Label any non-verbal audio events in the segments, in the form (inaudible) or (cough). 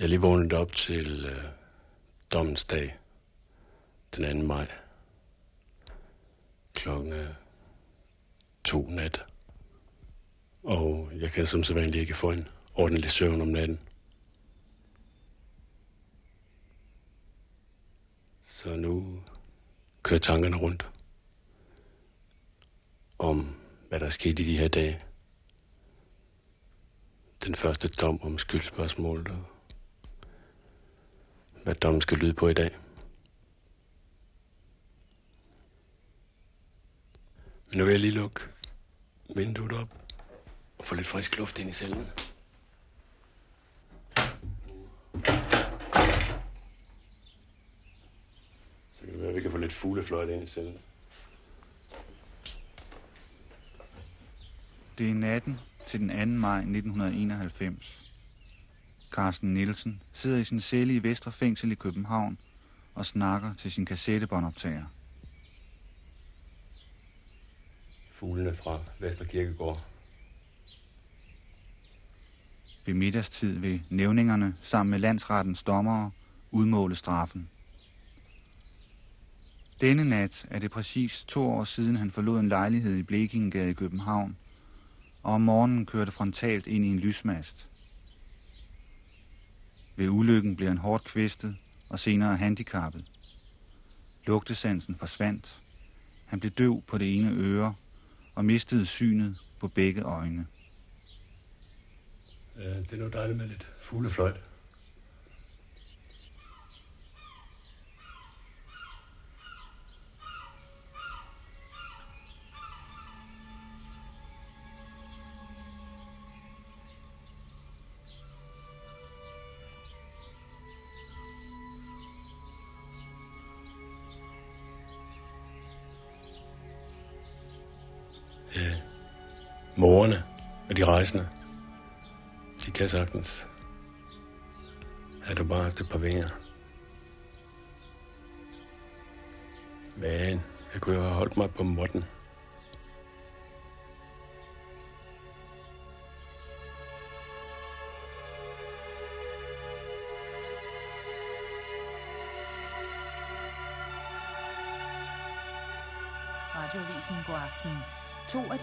Jeg er lige vågnet op til øh, dommens dag, den 2. maj, klokken to nat. Og jeg kan som sædvanligt ikke få en ordentlig søvn om natten. Så nu kører tankerne rundt om, hvad der er sket i de her dage. Den første dom om skyldspørgsmålet og hvad dommen skal lyde på i dag. Men nu vil jeg lige lukke vinduet op og få lidt frisk luft ind i cellen. Så kan det være, at vi kan få lidt fuglefløjt ind i cellen. Det er natten til den 2. maj 1991. Carsten Nielsen sidder i sin celle i Vestre Fængsel i København og snakker til sin kassettebåndoptager. Fuglene fra Vester Kirkegård. Ved middagstid vil nævningerne sammen med landsrettens dommere udmåle straffen. Denne nat er det præcis to år siden, han forlod en lejlighed i Blekingegade i København, og om morgenen kørte frontalt ind i en lysmast. Ved ulykken blev han hårdt kvæstet og senere handicappet. Lugtesansen forsvandt. Han blev døv på det ene øre og mistede synet på begge øjne. Øh, det er noget dejligt med lidt fuglefløjt. Øh, morerne og de rejsende. De kan sagtens. have du bare haft et par vinger. Men jeg kunne jo have holdt mig på måtten.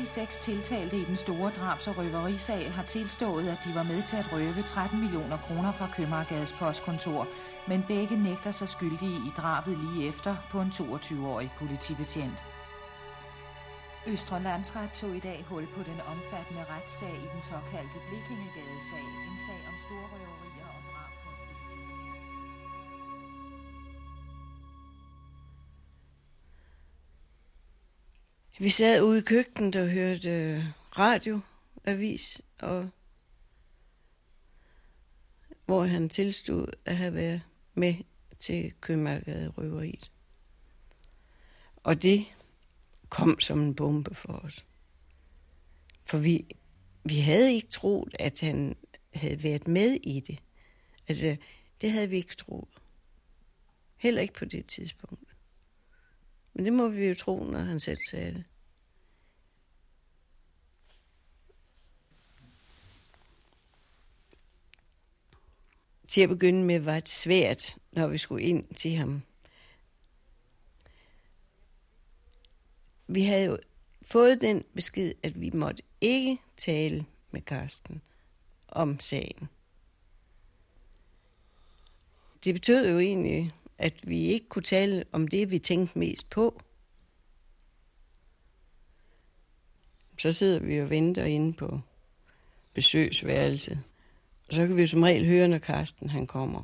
De seks tiltalte i den store drabs- og røverisag har tilstået, at de var med til at røve 13 millioner kroner fra Købmagergades postkontor, men begge nægter sig skyldige i drabet lige efter på en 22-årig politibetjent. Østre Landsret tog i dag hul på den omfattende retssag i den såkaldte Blikkingegadesag, en sag om store Vi sad ude i køkkenet og hørte radio, radioavis, og hvor han tilstod at have været med til Købmagergade røveriet. Og det kom som en bombe for os. For vi, vi havde ikke troet, at han havde været med i det. Altså, det havde vi ikke troet. Heller ikke på det tidspunkt. Men det må vi jo tro, når han selv sagde det. Til at begynde med var det svært, når vi skulle ind til ham. Vi havde jo fået den besked, at vi måtte ikke tale med Karsten om sagen. Det betød jo egentlig, at vi ikke kunne tale om det, vi tænkte mest på. Så sidder vi og venter inde på besøgsværelset. Og så kan vi jo som regel høre, når Karsten han kommer.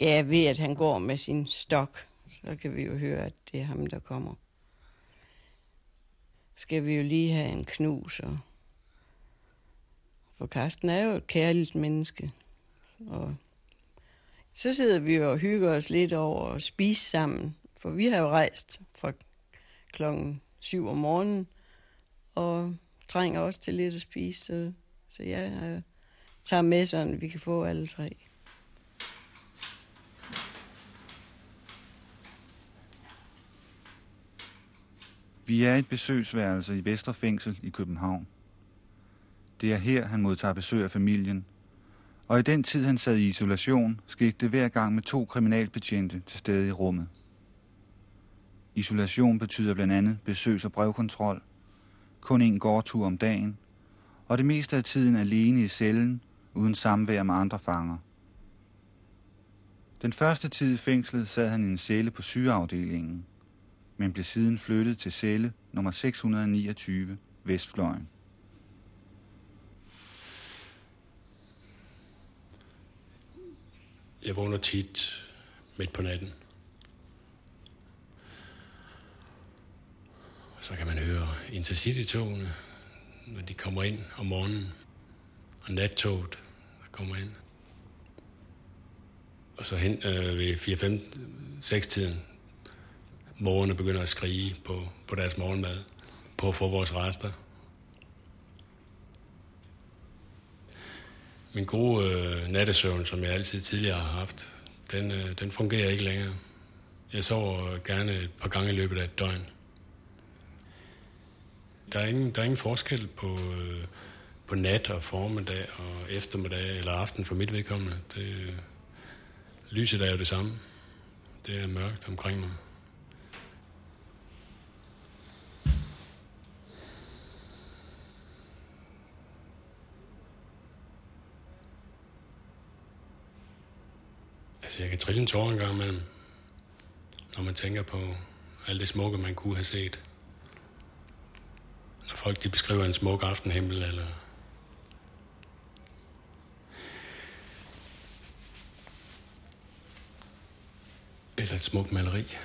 Ja, ved at han går med sin stok, så kan vi jo høre, at det er ham, der kommer. Skal vi jo lige have en knus. Og... For Karsten er jo et kærligt menneske. Og så sidder vi og hygger os lidt over at spise sammen. For vi har jo rejst fra klokken 7 om morgenen, og trænger også til lidt at spise. Så, så jeg øh, tager med sådan, vi kan få alle tre. Vi er et besøgsværelse i Vesterfængsel i København. Det er her, han modtager besøg af familien, og i den tid, han sad i isolation, skete det hver gang med to kriminalbetjente til stede i rummet. Isolation betyder blandt andet besøgs- og brevkontrol, kun en gårdtur om dagen, og det meste af tiden alene i cellen, uden samvær med andre fanger. Den første tid i fængslet sad han i en celle på sygeafdelingen, men blev siden flyttet til celle nummer 629 Vestfløjen. Jeg vågner tit midt på natten. Og så kan man høre intercity-togene, når de kommer ind om morgenen. Og nattoget, der kommer ind. Og så hen øh, ved 4-5-6-tiden, morgerne begynder at skrige på, på deres morgenmad, på at få vores rester. Min gode øh, nattesøvn, som jeg altid tidligere har haft, den, øh, den fungerer ikke længere. Jeg sover gerne et par gange i løbet af et døgn. Der er ingen, der er ingen forskel på, øh, på nat og formiddag og eftermiddag eller aften for mit vedkommende. Det, lyset er jo det samme. Det er mørkt omkring mig. Altså, jeg kan trille en tårer en gang imellem, når man tænker på alt det smukke, man kunne have set. Når folk de beskriver en smuk aftenhimmel, eller eller et smukt maleri.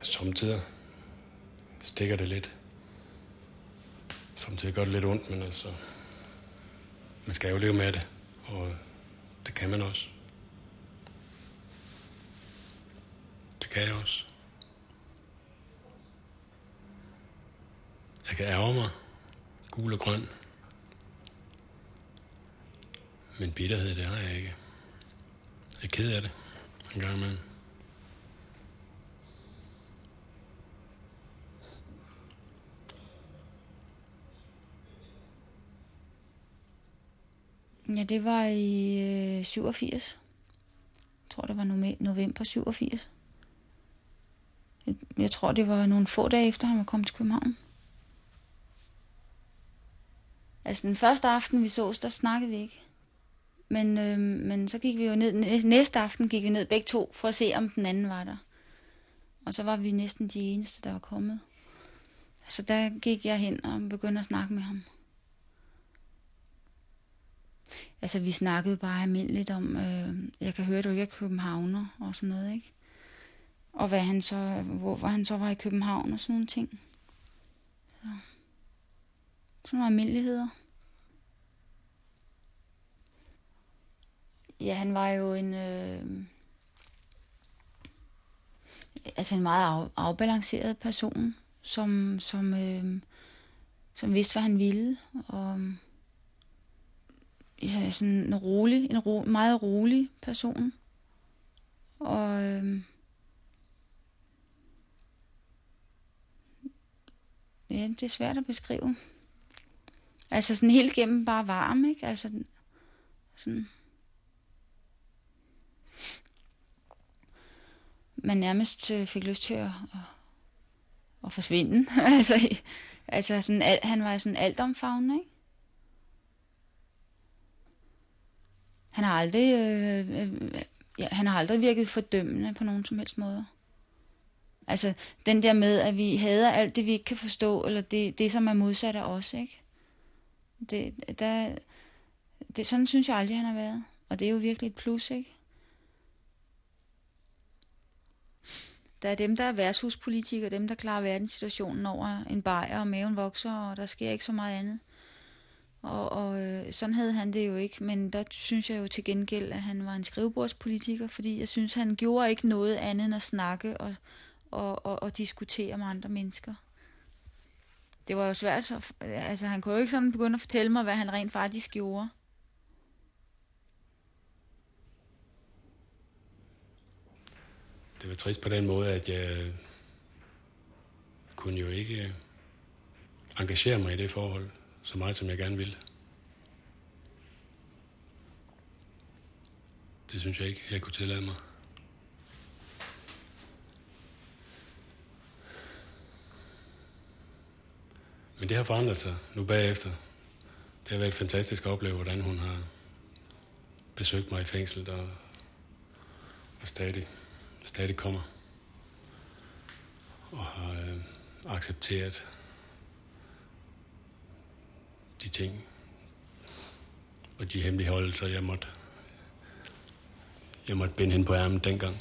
Samtidig stikker det lidt. Samtidig gør det lidt ondt, men altså, man skal jo leve med det, og det kan man også. Det kan jeg også. Jeg kan ærge mig, gul og grøn. Men bitterhed, det har jeg ikke. Jeg er ked af det en gang imellem. Ja, det var i øh, 87. Jeg tror, det var november 87. Jeg tror, det var nogle få dage efter, han var kommet til København. Altså den første aften, vi sås, der snakkede vi ikke. Men, øh, men så gik vi jo ned, næste aften gik vi ned begge to, for at se, om den anden var der. Og så var vi næsten de eneste, der var kommet. Så der gik jeg hen og begyndte at snakke med ham. Altså, vi snakkede bare almindeligt om, øh, jeg kan høre, at du ikke er københavner og sådan noget, ikke? Og hvad han så, hvor, hvor han så var i København og sådan nogle ting. Så. Sådan nogle almindeligheder. Ja, han var jo en... Øh, altså en meget af, afbalanceret person, som, som, øh, som vidste, hvad han ville. Og ja, sådan en rolig, en ro, meget rolig person. Og øh, ja, det er svært at beskrive. Altså sådan helt gennem bare varm, ikke? Altså sådan... Man nærmest øh, fik lyst til at, at, at forsvinde. (laughs) altså, altså sådan, han var sådan altomfavnende, ikke? Han har aldrig, øh, øh, ja, han har aldrig virket fordømmende på nogen som helst måde. Altså, den der med, at vi hader alt det, vi ikke kan forstå, eller det, det som er modsat af os, ikke? Det, der, det, sådan synes jeg aldrig, han har været. Og det er jo virkelig et plus, ikke? Der er dem, der er værtshuspolitikere, dem, der klarer verdenssituationen over en bajer, og maven vokser, og der sker ikke så meget andet. Og, og øh, sådan havde han det jo ikke, men der synes jeg jo til gengæld, at han var en skrivebordspolitiker, fordi jeg synes, han gjorde ikke noget andet end at snakke og, og, og, og diskutere med andre mennesker. Det var jo svært, altså han kunne jo ikke sådan begynde at fortælle mig, hvad han rent faktisk gjorde. Det var trist på den måde, at jeg kunne jo ikke øh, engagere mig i det forhold, så meget som jeg gerne vil. Det synes jeg ikke, jeg kunne tillade mig. Men det har forandret sig nu bagefter. Det har været fantastisk at opleve, hvordan hun har besøgt mig i fængslet og, og stadig, stadig kommer og har øh, accepteret de ting og de hemmeligholdelser, jeg måtte, jeg måtte binde hende på ærmen dengang.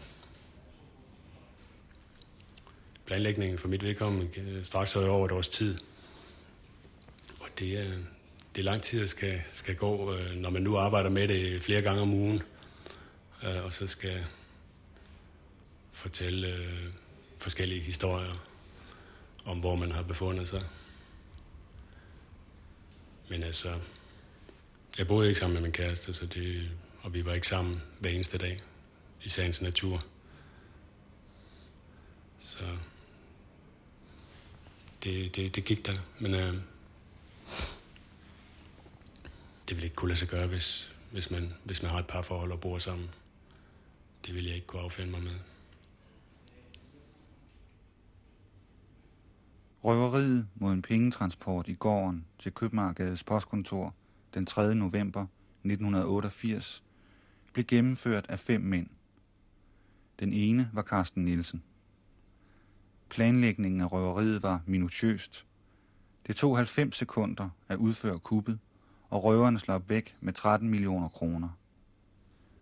Planlægningen for mit vedkommende øh, straks over et års tid. Og det er, det er lang tid, der skal, skal gå, øh, når man nu arbejder med det flere gange om ugen, øh, og så skal fortælle forskellige historier om, hvor man har befundet sig. Men altså, jeg boede ikke sammen med min kæreste, så det, og vi var ikke sammen hver eneste dag i sagens natur. Så det, det, det gik der, men øh, det ville ikke kunne lade sig gøre, hvis, hvis, man, hvis man har et par forhold og bor sammen. Det ville jeg ikke kunne affinde mig med. Røveriet mod en pengetransport i gården til Købmarkedets postkontor den 3. november 1988 blev gennemført af fem mænd. Den ene var Carsten Nielsen. Planlægningen af røveriet var minutiøst. Det tog 90 sekunder at udføre kuppet, og røverne slap væk med 13 millioner kroner.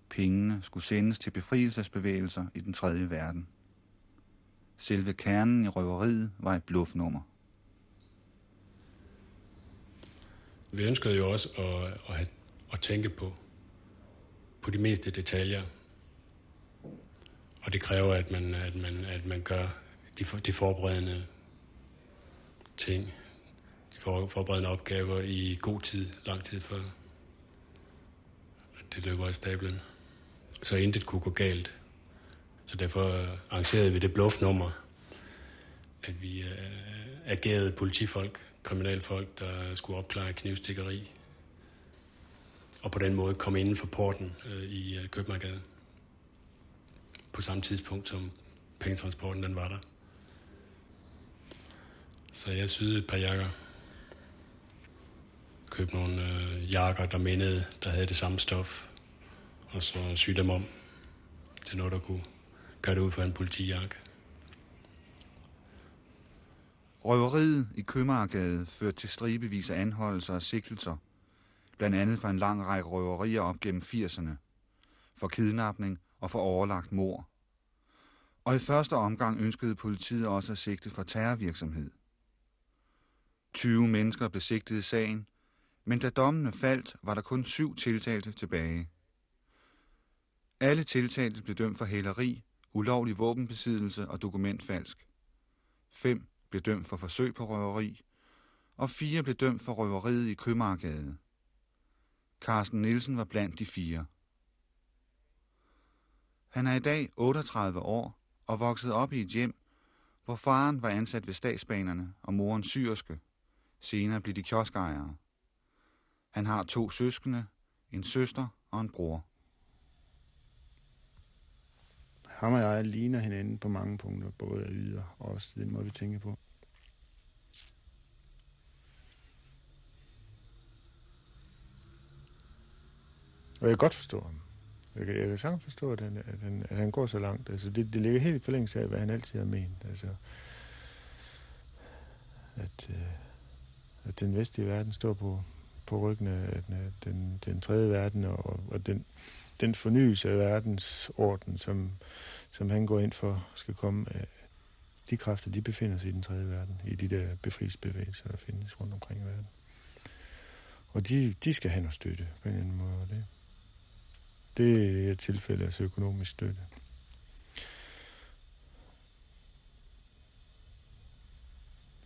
Pengene skulle sendes til befrielsesbevægelser i den tredje verden. Selve kernen i røveriet var et bluffnummer. Vi ønskede jo også at, at, have, at tænke på, på de meste detaljer. Og det kræver, at man, at man, at man gør de, for, de forberedende ting, de for, forberedende opgaver i god tid, lang tid før det løber af stablen. Så intet kunne gå galt. Så derfor arrangerede vi det bluffnummer, at vi øh, agerede politifolk, kriminalfolk, der skulle opklare knivstikkeri, og på den måde komme inden for porten øh, i øh, Købmagergade på samme tidspunkt, som pengetransporten den var der. Så jeg syede et par jakker. Købte nogle øh, jakker, der mindede, der havde det samme stof. Og så syede dem om til noget, der kunne gør det ud for en politijakke. Røveriet i Købmagergade førte til stribevis af anholdelser og sigtelser. Blandt andet for en lang række røverier op gennem 80'erne. For kidnapning og for overlagt mor. Og i første omgang ønskede politiet også at sigte for terrorvirksomhed. 20 mennesker blev sigtet i sagen, men da dommene faldt, var der kun syv tiltalte tilbage. Alle tiltalte blev dømt for hæleri, ulovlig våbenbesiddelse og dokumentfalsk. Fem blev dømt for forsøg på røveri, og fire blev dømt for røveriet i Købmagergade. Carsten Nielsen var blandt de fire. Han er i dag 38 år og vokset op i et hjem, hvor faren var ansat ved statsbanerne og moren syrske. Senere blev de kioskejere. Han har to søskende, en søster og en bror. Ham og jeg ligner hinanden på mange punkter, både af yder og også den måde, vi tænker på. Og jeg kan godt forstå ham. Jeg kan, jeg kan sagtens forstå, at han, at, han, at han går så langt. Altså, det, det ligger helt i forlængelse af, hvad han altid har ment. Altså, at, øh, at den vestlige verden står på, på ryggen af den, den tredje verden, og, og den, den fornyelse af verdensorden, som, som han går ind for, skal komme af de kræfter, de befinder sig i den tredje verden, i de der befrielsesbevægelser, der findes rundt omkring i verden. Og de, de skal have noget støtte på en eller anden måde. Det, det er et tilfælde af økonomisk støtte.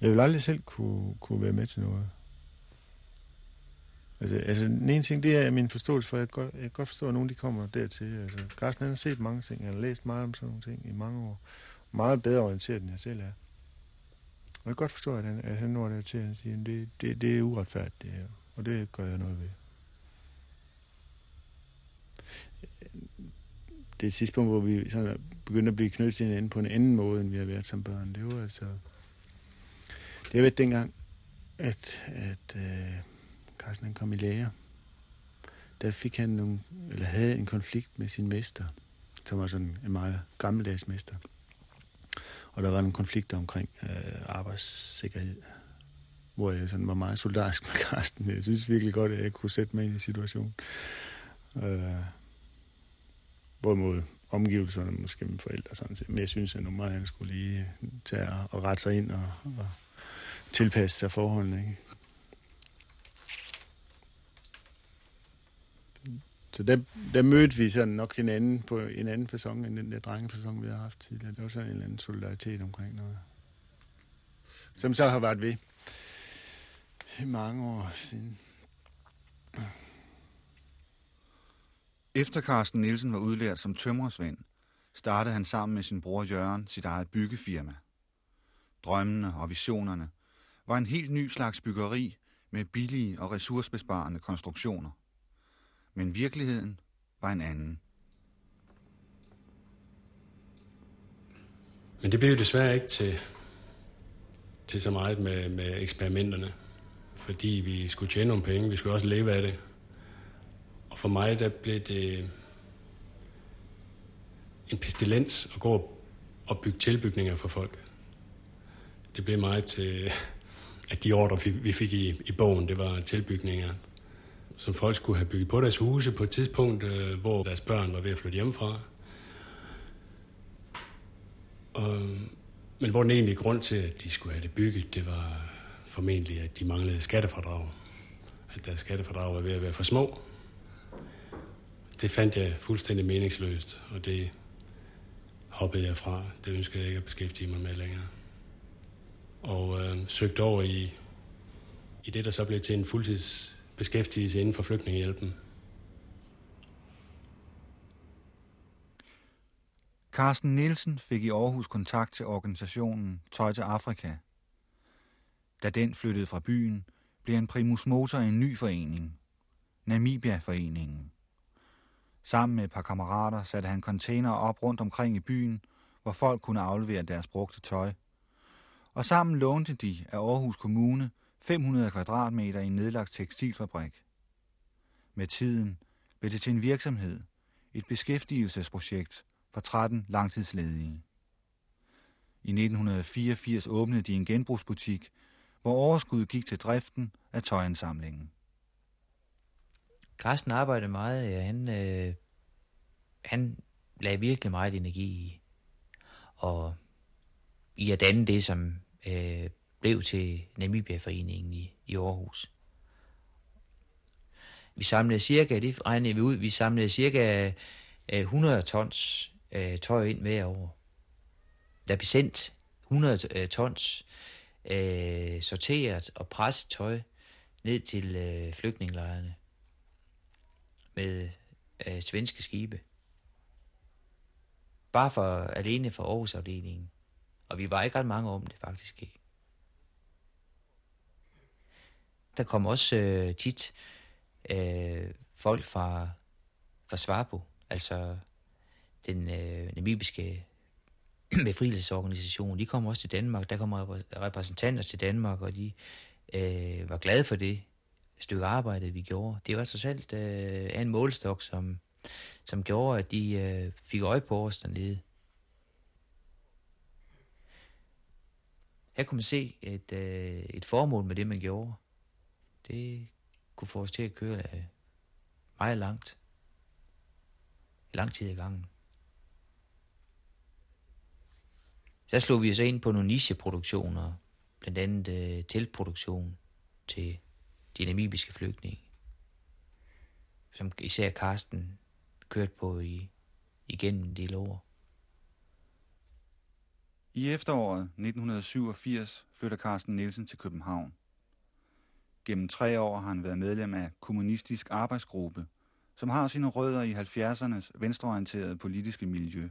Jeg vil aldrig selv kunne, kunne være med til noget. Altså, altså den ene ting, det er min forståelse for, at jeg godt, jeg kan godt forstå, at nogen de kommer dertil. Altså, Carsten han har set mange ting, han har læst meget om sådan nogle ting i mange år. Meget bedre orienteret, end jeg selv er. jeg kan godt forstå, at han, at han når dertil, til at sige, at det, det, det er uretfærdigt, det her, og det gør jeg noget ved. Det er et hvor vi sådan begyndte at blive knyttet til hinanden på en anden måde, end vi har været som børn. Det var altså... Det har været dengang, at, at øh, Carsten han kom i lære, Der fik han nogle, eller havde en konflikt med sin mester, som var sådan en meget gammeldags mester. Og der var nogle konflikter omkring øh, arbejdssikkerhed, hvor jeg sådan var meget solidarisk med Carsten. Jeg synes virkelig godt, at jeg kunne sætte mig ind i situationen. Øh, Hvorimod omgivelserne, måske mine forældre sådan set. Men jeg synes, at meget han skulle lige tage og rette sig ind og, og tilpasse sig forholdene. Ikke? Så der, der mødte vi sådan nok hinanden på en anden fasong end den der drengefasong, vi har haft tidligere. Det var sådan en eller anden solidaritet omkring noget. Som så har været ved i mange år siden. Efter Carsten Nielsen var udlært som tømrersvend, startede han sammen med sin bror Jørgen sit eget byggefirma. Drømmene og visionerne var en helt ny slags byggeri med billige og ressourcebesparende konstruktioner. Men virkeligheden var en anden. Men det blev desværre ikke til, til så meget med, med eksperimenterne, fordi vi skulle tjene nogle penge, vi skulle også leve af det. Og for mig, der blev det en pestilens at gå og bygge tilbygninger for folk. Det blev meget til, at de ordre, vi fik i, i bogen, det var tilbygninger, som folk skulle have bygget på deres huse på et tidspunkt, øh, hvor deres børn var ved at flytte hjemmefra. Og, men hvor den egentlige grund til, at de skulle have det bygget, det var formentlig, at de manglede skattefradrag. At deres skattefradrag var ved at være for små, det fandt jeg fuldstændig meningsløst, og det hoppede jeg fra. Det ønskede jeg ikke at beskæftige mig med længere. Og øh, søgte over i, i det, der så blev til en fuldtids fuldtidsbeskæftigelse inden for flygtningehjælpen. Carsten Nielsen fik i Aarhus kontakt til organisationen Tøj til Afrika. Da den flyttede fra byen, blev en primus motor i en ny forening, Namibia-foreningen. Sammen med et par kammerater satte han container op rundt omkring i byen, hvor folk kunne aflevere deres brugte tøj. Og sammen lånte de af Aarhus Kommune 500 kvadratmeter i en nedlagt tekstilfabrik. Med tiden blev det til en virksomhed, et beskæftigelsesprojekt for 13 langtidsledige. I 1984 åbnede de en genbrugsbutik, hvor overskuddet gik til driften af tøjansamlingen. Carsten arbejdede meget. Ja, han, øh, han lagde virkelig meget energi i. Og i at danne det, som øh, blev til Namibia-foreningen i, i Aarhus. Vi samlede cirka, det regnede vi ud, vi samlede cirka øh, 100 tons øh, tøj ind hver år. Der blev sendt 100 øh, tons øh, sorteret og presset tøj ned til øh, flygtningelejrene med øh, svenske skibe. Bare for, alene for Aarhus-afdelingen. Og vi var ikke ret mange om det faktisk ikke. Der kom også øh, tit øh, folk fra, fra Svarbo, altså den øh, namibiske (clears throat) befrielsesorganisation. De kom også til Danmark. Der kom repræsentanter til Danmark, og de øh, var glade for det stykke arbejde, vi gjorde. Det var så alt øh, en målstok, som, som gjorde, at de øh, fik øje på os dernede. Her kunne man se et, øh, et formål med det, man gjorde. Det kunne få os til at køre øh, meget langt. Lang tid i gangen. Så slog vi os ind på nogle nicheproduktioner, blandt andet øh, teltproduktion til de namibiske flygtninge, som især Karsten kørte på i, igennem en del år. I efteråret 1987 flytter Carsten Nielsen til København. Gennem tre år har han været medlem af Kommunistisk Arbejdsgruppe, som har sine rødder i 70'ernes venstreorienterede politiske miljø.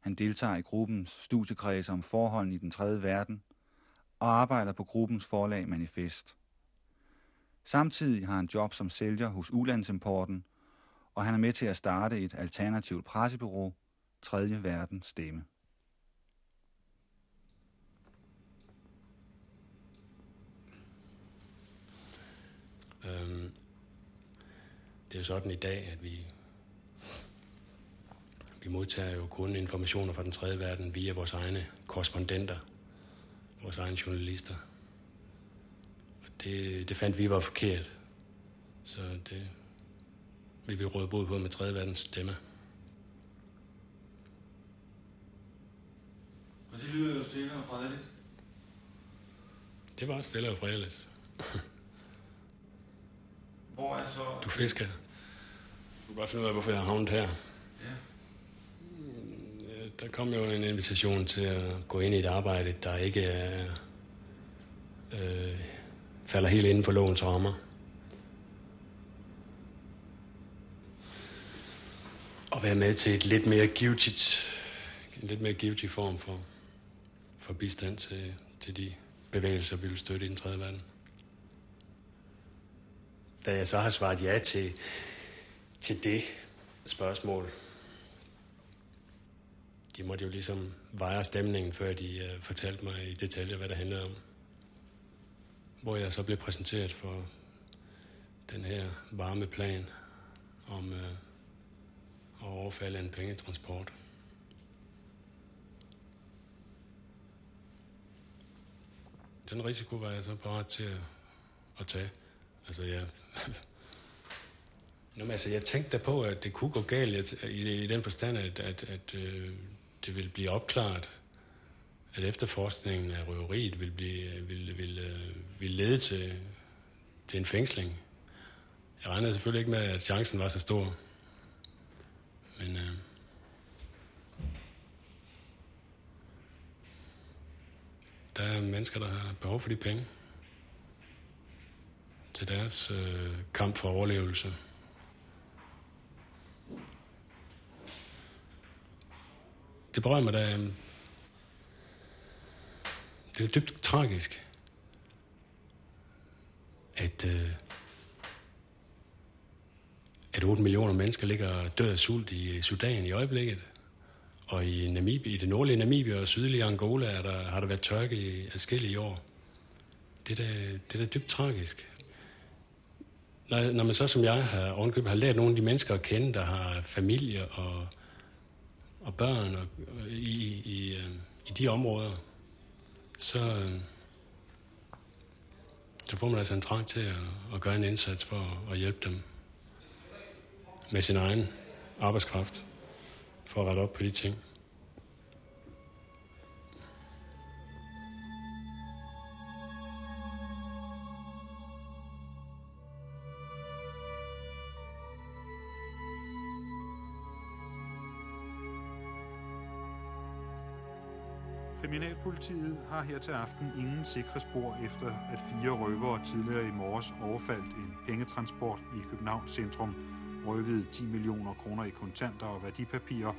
Han deltager i gruppens studiekredse om forholdene i den tredje verden og arbejder på gruppens forlag Manifest. Samtidig har han job som sælger hos Ulandsimporten, og han er med til at starte et alternativt pressebureau, Tredje Verdens Stemme. Øhm, det er sådan i dag, at vi, vi modtager jo kun informationer fra den tredje verden via vores egne korrespondenter, vores egne journalister. Og det, det fandt vi var forkert. Så det vil vi råde bod på med tredje verdens stemme. Og det lyder jo stille og fredeligt. Det var stille og fredeligt. (laughs) Hvor er så... Du fisker. Du kan bare finde ud af, hvorfor jeg har havnet her. Ja. Der kom jo en invitation til at gå ind i et arbejde, der ikke er, øh, falder helt inden for lovens rammer. Og være med til et lidt mere givetigt, en lidt mere givetig form for, for bistand til, til de bevægelser, vi vil støtte i den tredje verden. Da jeg så har svaret ja til, til det spørgsmål, de måtte jo ligesom veje stemningen, før de uh, fortalte mig i detaljer, hvad det handlede om. Hvor jeg så blev præsenteret for den her varme plan om uh, at overfalde en pengetransport. Den risiko var jeg så parat til at, at tage. Altså, jeg... Nå, men altså, jeg tænkte da på, at det kunne gå galt i, i den forstand, at, at, at øh, det ville blive opklaret, at efterforskningen af røveriet ville, blive, ville, ville, øh, ville øh, lede til, til en fængsling. Jeg regnede selvfølgelig ikke med, at chancen var så stor. Men øh, der er mennesker, der har behov for de penge til deres øh, kamp for overlevelse. Det berører mig da. Øh, det er dybt tragisk, at, øh, at 8 millioner mennesker ligger død af sult i øh, Sudan i øjeblikket. Og i, Namibia, i det nordlige Namibia og sydlige Angola er der, har der været tørke i adskillige år. Det er da, det er da dybt tragisk. Når, når man så som jeg har, har lært nogle af de mennesker at kende, der har familie og, og børn og, og i, i, øh, i de områder, så, øh, så får man altså en trang til at, at gøre en indsats for at hjælpe dem med sin egen arbejdskraft for at rette op på de ting. Kriminalpolitiet har her til aften ingen sikre spor efter, at fire røvere tidligere i morges overfaldt en pengetransport i Københavns centrum, røvede 10 millioner kroner i kontanter og værdipapirer.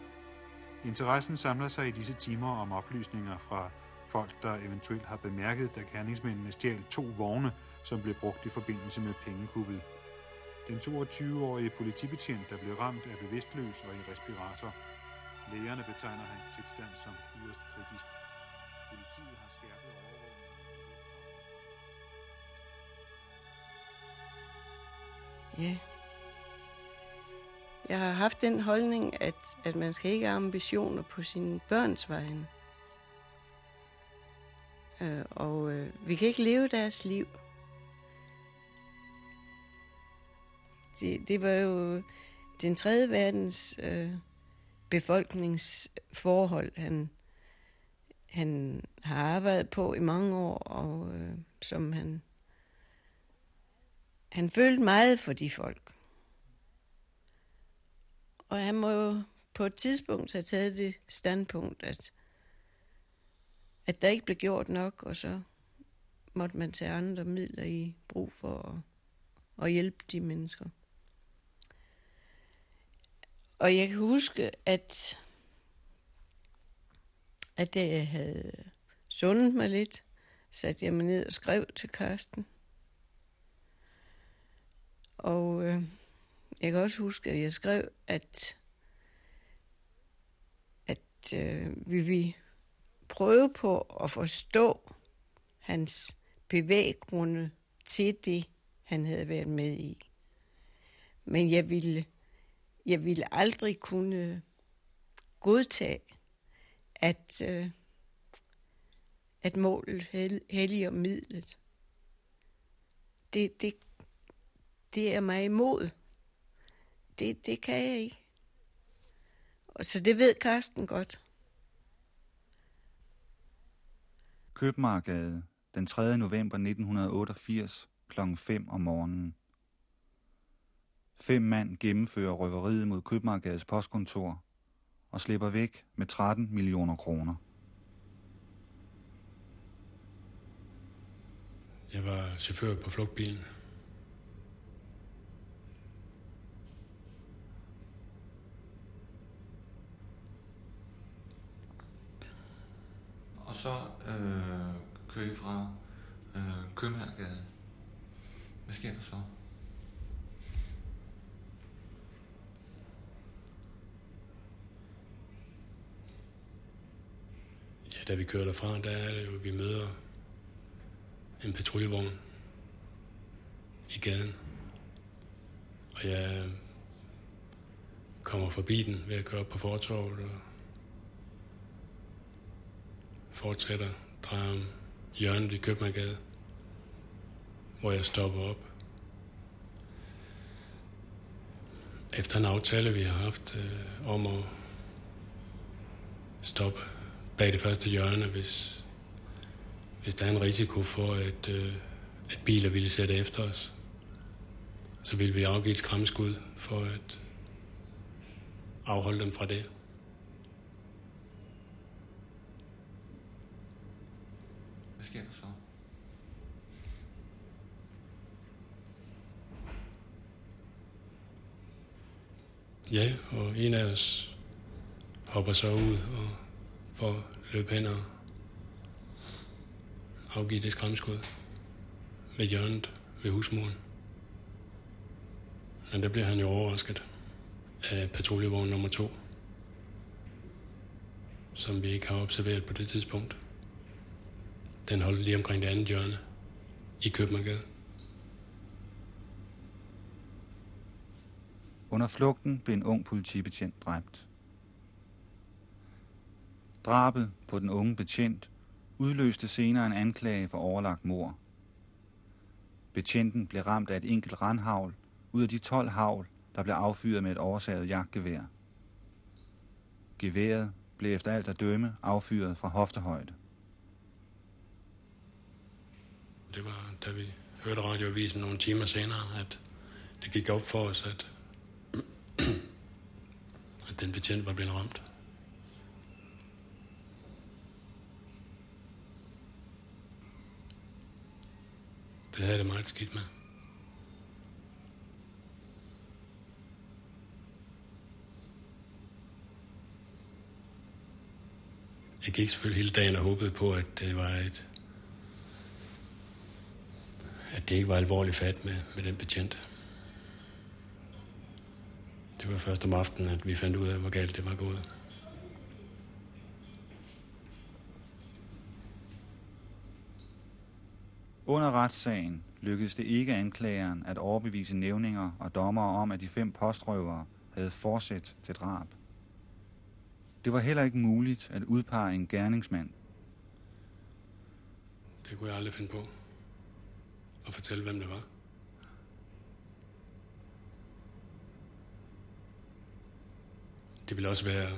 Interessen samler sig i disse timer om oplysninger fra folk, der eventuelt har bemærket, da gerningsmændene stjal to vogne, som blev brugt i forbindelse med pengekuppet. Den 22-årige politibetjent, der blev ramt, er bevidstløs og i respirator. Lægerne betegner hans tilstand som yderst kritisk. Ja. Jeg har haft den holdning, at, at man skal ikke have ambitioner på sine børns vegne. Øh, og øh, vi kan ikke leve deres liv. Det, det var jo den tredje verdens øh, befolkningsforhold, han, han har arbejdet på i mange år, og øh, som han, han følte meget for de folk. Og han må jo på et tidspunkt have taget det standpunkt, at, at der ikke blev gjort nok, og så måtte man tage andre midler i brug for at, at hjælpe de mennesker. Og jeg kan huske, at at da jeg havde sundet mig lidt, satte jeg mig ned og skrev til Karsten. Og øh, jeg kan også huske, at jeg skrev, at, at øh, vi vil prøve på at forstå hans bevæggrunde til det, han havde været med i. Men jeg ville, jeg ville aldrig kunne godtage, at, øh, at målet helliger midlet. Det, det, det er mig imod. Det, det kan jeg ikke. Og så det ved Karsten godt. Købmarkade den 3. november 1988 kl. 5 om morgenen. Fem mand gennemfører røveriet mod Købmarkades postkontor og slipper væk med 13 millioner kroner. Jeg var chauffør på flugtbilen. Og så øh, kører I fra øh, Købmagergade. Hvad sker der så? Ja, da vi kører derfra, der er det jo, vi møder en patruljevogn i gaden. Og jeg kommer forbi den ved at køre op på fortorvet og fortsætter, drejer om hjørnet i Købmagergade, hvor jeg stopper op. Efter en aftale, vi har haft øh, om at stoppe bag det første hjørne, hvis, hvis der er en risiko for, at, øh, at biler ville sætte efter os, så vil vi afgive et skræmskud for at afholde dem fra det. Hvad sker der så? Ja, og en af os hopper så ud og får løb hen og afgive det skræmskud ved hjørnet ved husmuren. Men der bliver han jo overrasket af patruljevogn nummer to, som vi ikke har observeret på det tidspunkt. Den holdt lige omkring det andet hjørne i Købmagergade. Under flugten blev en ung politibetjent dræbt. Drabet på den unge betjent udløste senere en anklage for overlagt mor. Betjenten blev ramt af et enkelt randhavl ud af de 12 havl, der blev affyret med et oversaget jagtgevær. Geværet blev efter alt at dømme affyret fra hoftehøjde. Det var, da vi hørte radioavisen nogle timer senere, at det gik op for os, at, (clears throat) at den betjent var blevet ramt. Det havde jeg det meget skidt med. Jeg gik selvfølgelig hele dagen og håbede på, at det var et at det ikke var alvorligt fat med, med den betjent. Det var først om aftenen, at vi fandt ud af, hvor galt det var gået. Under retssagen lykkedes det ikke anklageren at overbevise nævninger og dommere om, at de fem postrøvere havde forsæt til drab. Det var heller ikke muligt at udpege en gerningsmand. Det kunne jeg aldrig finde på. At fortælle, hvem det var. Det ville også være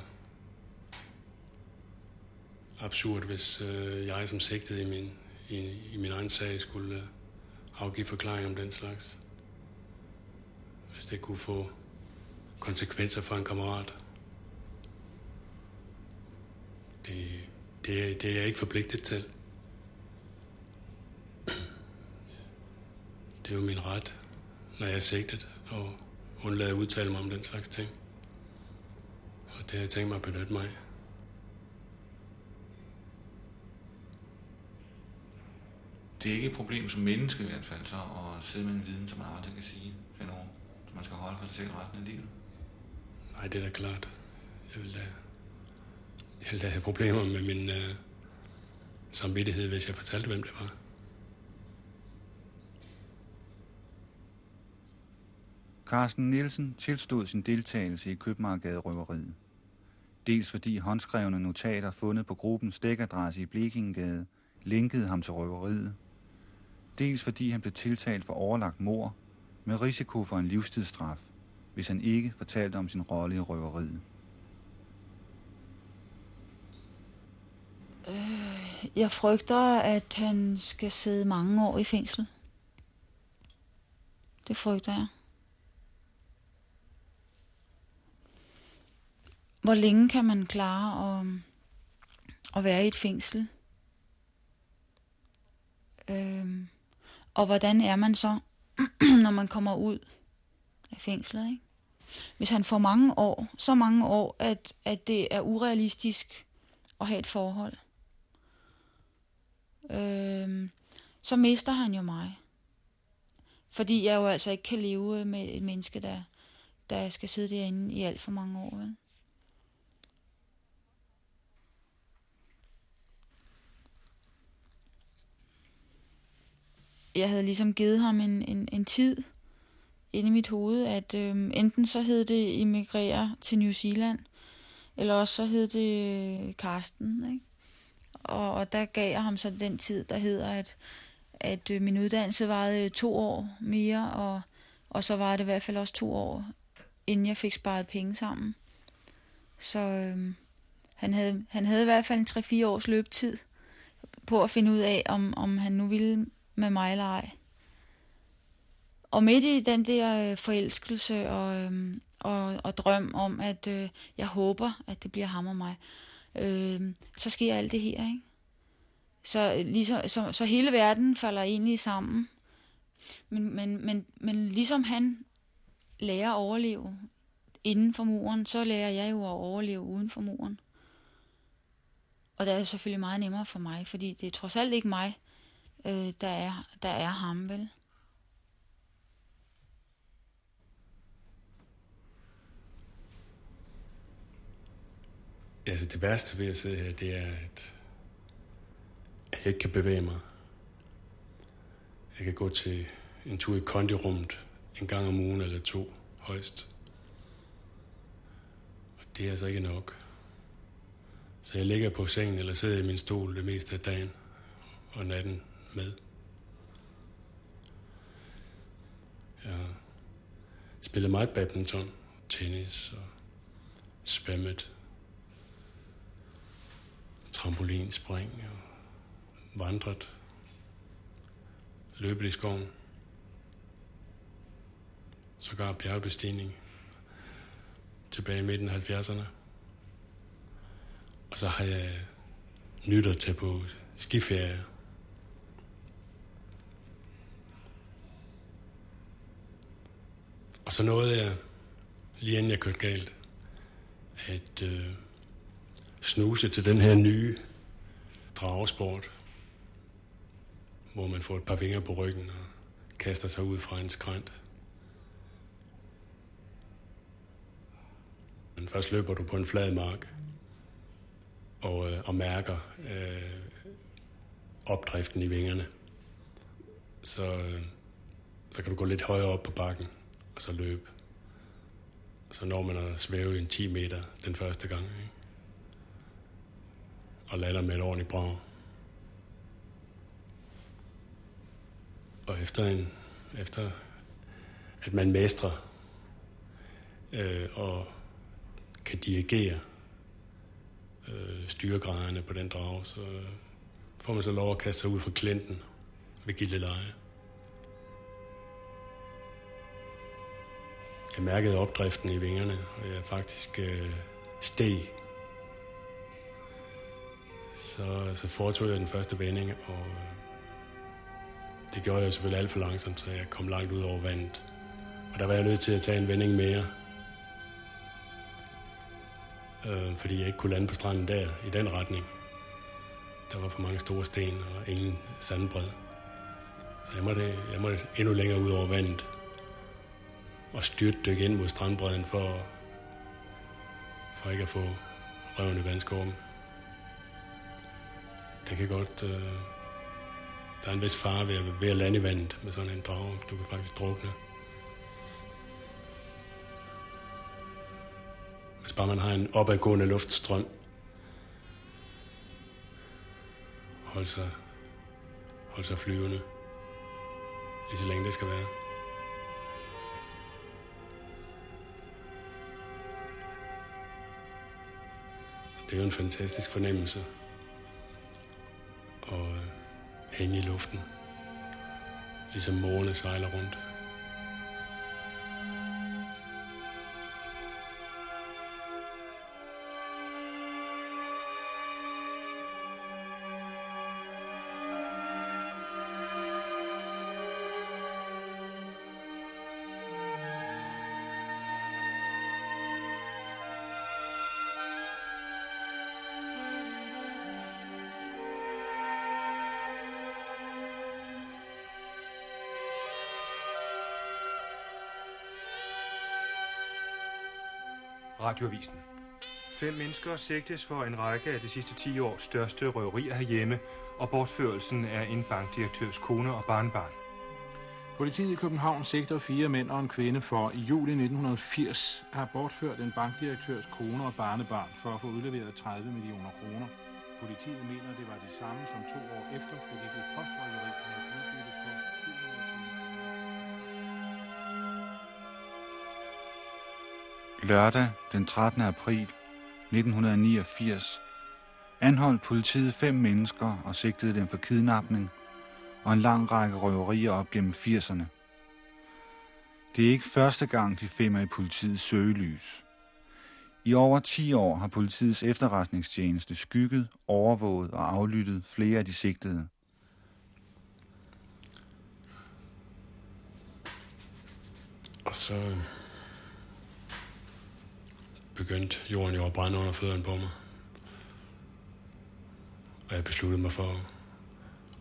absurd, hvis øh, jeg som sigtet i min, i, i min egen sag skulle øh, afgive forklaring om den slags. Hvis det kunne få konsekvenser for en kammerat. Det, det, det er jeg ikke forpligtet til. Det er jo min ret, når jeg er sigtet, og undlade at udtale mig om den slags ting det har jeg tænkt mig at benytte mig af. Det er ikke et problem som menneske i hvert fald, så at sidde med en viden, som man aldrig kan sige til som man skal holde for sig selv resten af livet. Nej, det er da klart. Jeg vil da, jeg vil da have problemer med min øh, samvittighed, hvis jeg fortalte, hvem det var. Carsten Nielsen tilstod sin deltagelse i Købmagergade-røveriet. Dels fordi håndskrevne notater fundet på gruppens dækadresse i Blekingegade linkede ham til røveriet. Dels fordi han blev tiltalt for overlagt mor med risiko for en livstidsstraf, hvis han ikke fortalte om sin rolle i røveriet. Øh, jeg frygter, at han skal sidde mange år i fængsel. Det frygter jeg. Hvor længe kan man klare at, at være i et fængsel? Øhm, og hvordan er man så, (clears throat) når man kommer ud af fængslet? Ikke? Hvis han får mange år, så mange år, at, at det er urealistisk at have et forhold, øhm, så mister han jo mig. Fordi jeg jo altså ikke kan leve med et menneske, der, der skal sidde derinde i alt for mange år. Vel? Jeg havde ligesom givet ham en, en, en tid inde i mit hoved, at øhm, enten så hed det emigrere til New Zealand, eller også så hed det øh, Karsten, ikke? Og, og der gav jeg ham så den tid, der hedder, at, at øh, min uddannelse varede øh, to år mere, og, og så var det i hvert fald også to år, inden jeg fik sparet penge sammen. Så øhm, han, havde, han havde i hvert fald en 3-4 års løbetid på at finde ud af, om, om han nu ville med mig eller ej. Og midt i den der øh, forelskelse og, øh, og, og drøm om, at øh, jeg håber, at det bliver ham og mig, øh, så sker alt det her, ikke? Så, øh, ligesom, så, så hele verden falder egentlig sammen. Men, men, men, men ligesom han lærer at overleve inden for muren, så lærer jeg jo at overleve uden for muren. Og det er selvfølgelig meget nemmere for mig, fordi det er trods alt ikke mig, øh, der, er, der er ham, vel? Altså det værste ved at sidde her, det er, at jeg ikke kan bevæge mig. Jeg kan gå til en tur i kondirummet en gang om ugen eller to højst. Og det er altså ikke nok. Så jeg ligger på sengen eller sidder i min stol det meste af dagen og natten med. Jeg har spillet meget badminton, tennis og svømmet, trampolinspring og vandret, løbet i skoven, sågar bjergbestigning tilbage i midten af 70'erne. Og så har jeg nyttet at tage på skiferie Og så nåede jeg, lige inden jeg kørte galt, at øh, snuse til den her nye dragesport, hvor man får et par vinger på ryggen og kaster sig ud fra en skrænt. Men først løber du på en flad mark og, øh, og mærker øh, opdriften i vingerne. Så, øh, så kan du gå lidt højere op på bakken og så løbe. Og så når man at svæve en 10 meter den første gang. Ikke? Og lander med et ordentligt brag. Og efter, en, efter at man mestrer øh, og kan dirigere øh, styregraderne på den drag, så får man så lov at kaste sig ud fra klienten ved Gilleleje. Jeg mærkede opdriften i vingerne, og jeg faktisk øh, steg. Så, så foretog jeg den første vending, og øh, det gjorde jeg selvfølgelig alt for langsomt, så jeg kom langt ud over vandet. Og der var jeg nødt til at tage en vending mere, øh, fordi jeg ikke kunne lande på stranden der, i den retning. Der var for mange store sten og ingen sandbred. Så jeg måtte, jeg måtte endnu længere ud over vandet og styrte dykke ind mod strandbredden for, for ikke at få røven i vandskorben. Det kan godt... Øh, der er en vis fare ved at, ved at lande i vandet med sådan en drage. Du kan faktisk drukne. Hvis bare man har en opadgående luftstrøm, hold sig, hold sig flyvende, lige så længe det skal være. Det er jo en fantastisk fornemmelse at øh, hænge i luften, ligesom mågerne sejler rundt. Radioavisen. Fem mennesker sigtes for en række af de sidste 10 års største røverier herhjemme og bortførelsen af en bankdirektørs kone og barnbarn. Politiet i København sigter fire mænd og en kvinde for i juli 1980 at have bortført en bankdirektørs kone og barnebarn for at få udleveret 30 millioner kroner. Politiet mener, det var de samme, som to år efter begik et postrøveri af et udbytte på Lørdag den 13. april 1989 anholdt politiet fem mennesker og sigtede dem for kidnapning og en lang række røverier op gennem 80'erne. Det er ikke første gang, de fem er i politiets søgelys. I over 10 år har politiets efterretningstjeneste skygget, overvåget og aflyttet flere af de sigtede. Og så øh, begyndte jorden jo at brænde under fødderne på mig. Og jeg besluttede mig for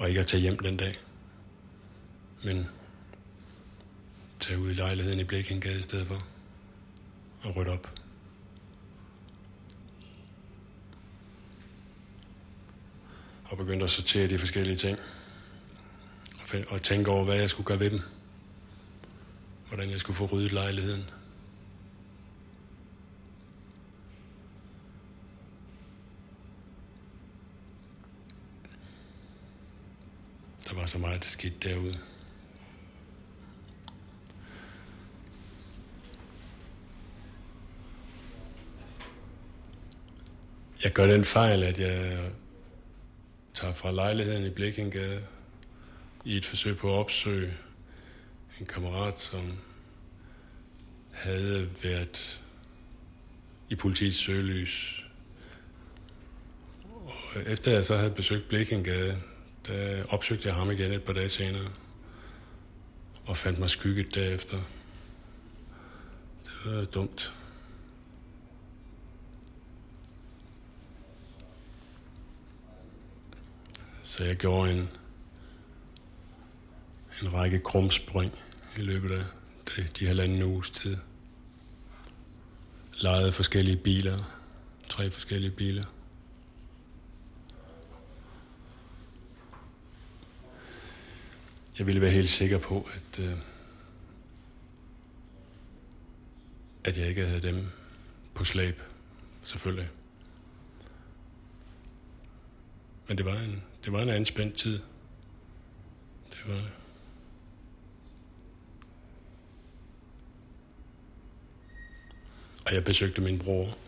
at ikke at tage hjem den dag, men tage ud i lejligheden i Blækengade i stedet for og rydde op. Og begyndte at sortere de forskellige ting. Og Og tænke over, hvad jeg skulle gøre ved dem. Hvordan jeg skulle få ryddet lejligheden. Der var så meget skidt derude. Jeg gør den fejl, at jeg tager fra lejligheden i Blikindgade i et forsøg på at opsøge en kammerat, som havde været i politiets søgelys. Og efter jeg så havde besøgt Blikindgade, der opsøgte jeg ham igen et par dage senere og fandt mig skygget derefter. Det var dumt. Så jeg gjorde en, en række krumspring i løbet af de, de halvanden uges tid. Lejede forskellige biler, tre forskellige biler. Jeg ville være helt sikker på, at, øh, at jeg ikke havde dem på slæb, selvfølgelig. Men det var en, det var en anspændt tid. Det var det. Og jeg besøgte min bror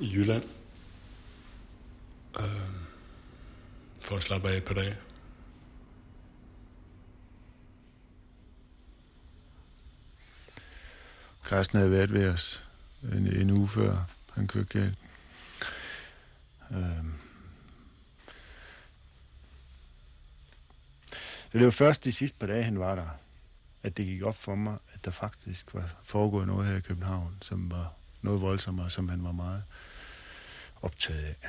i Jylland øh, for at slappe af et par dage. Karsten havde været ved os en, en uge før han kørte galt. Øhm. Så det var først de sidste par dage, han var der, at det gik op for mig, at der faktisk var foregået noget her i København, som var noget voldsommere, som han var meget optaget af.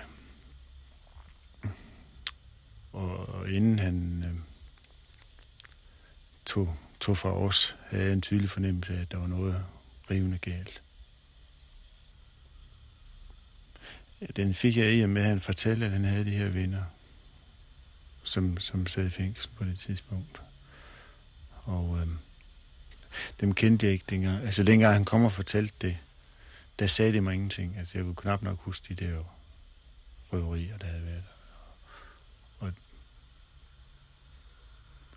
Og inden han, øh, tog, tog fra os, havde en tydelig fornemmelse af, at der var noget rivende galt. Den fik jeg i og med, at han fortalte, at han havde de her venner, som, som sad i fængsel på det tidspunkt. Og øh, dem kendte jeg ikke dengang. Altså dengang han kom og fortalte det, der sagde det mig ingenting. Altså jeg kunne knap nok huske de der røverier, der havde været. der.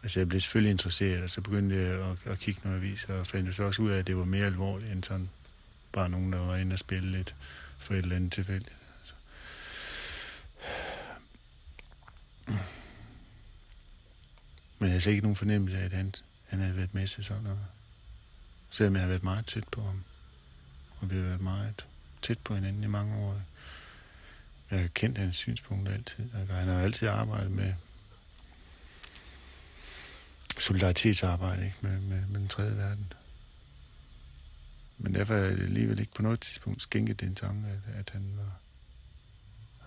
Altså jeg blev selvfølgelig interesseret, og så begyndte jeg at, at kigge noget aviser, og fandt så også ud af, at det var mere alvorligt end sådan bare nogen, der var inde og spille lidt for et eller andet tilfældigt. Altså. Men jeg havde slet ikke nogen fornemmelse af, at han, han havde været med til sådan noget. Selvom jeg har været meget tæt på ham. Og vi har været meget tæt på hinanden i mange år. Jeg har kendt hans synspunkter altid. Altså, han har altid arbejdet med solidaritetsarbejde ikke? Med, med, med den tredje verden. Men derfor er det alligevel ikke på noget tidspunkt skænket den tanke, at, at han var,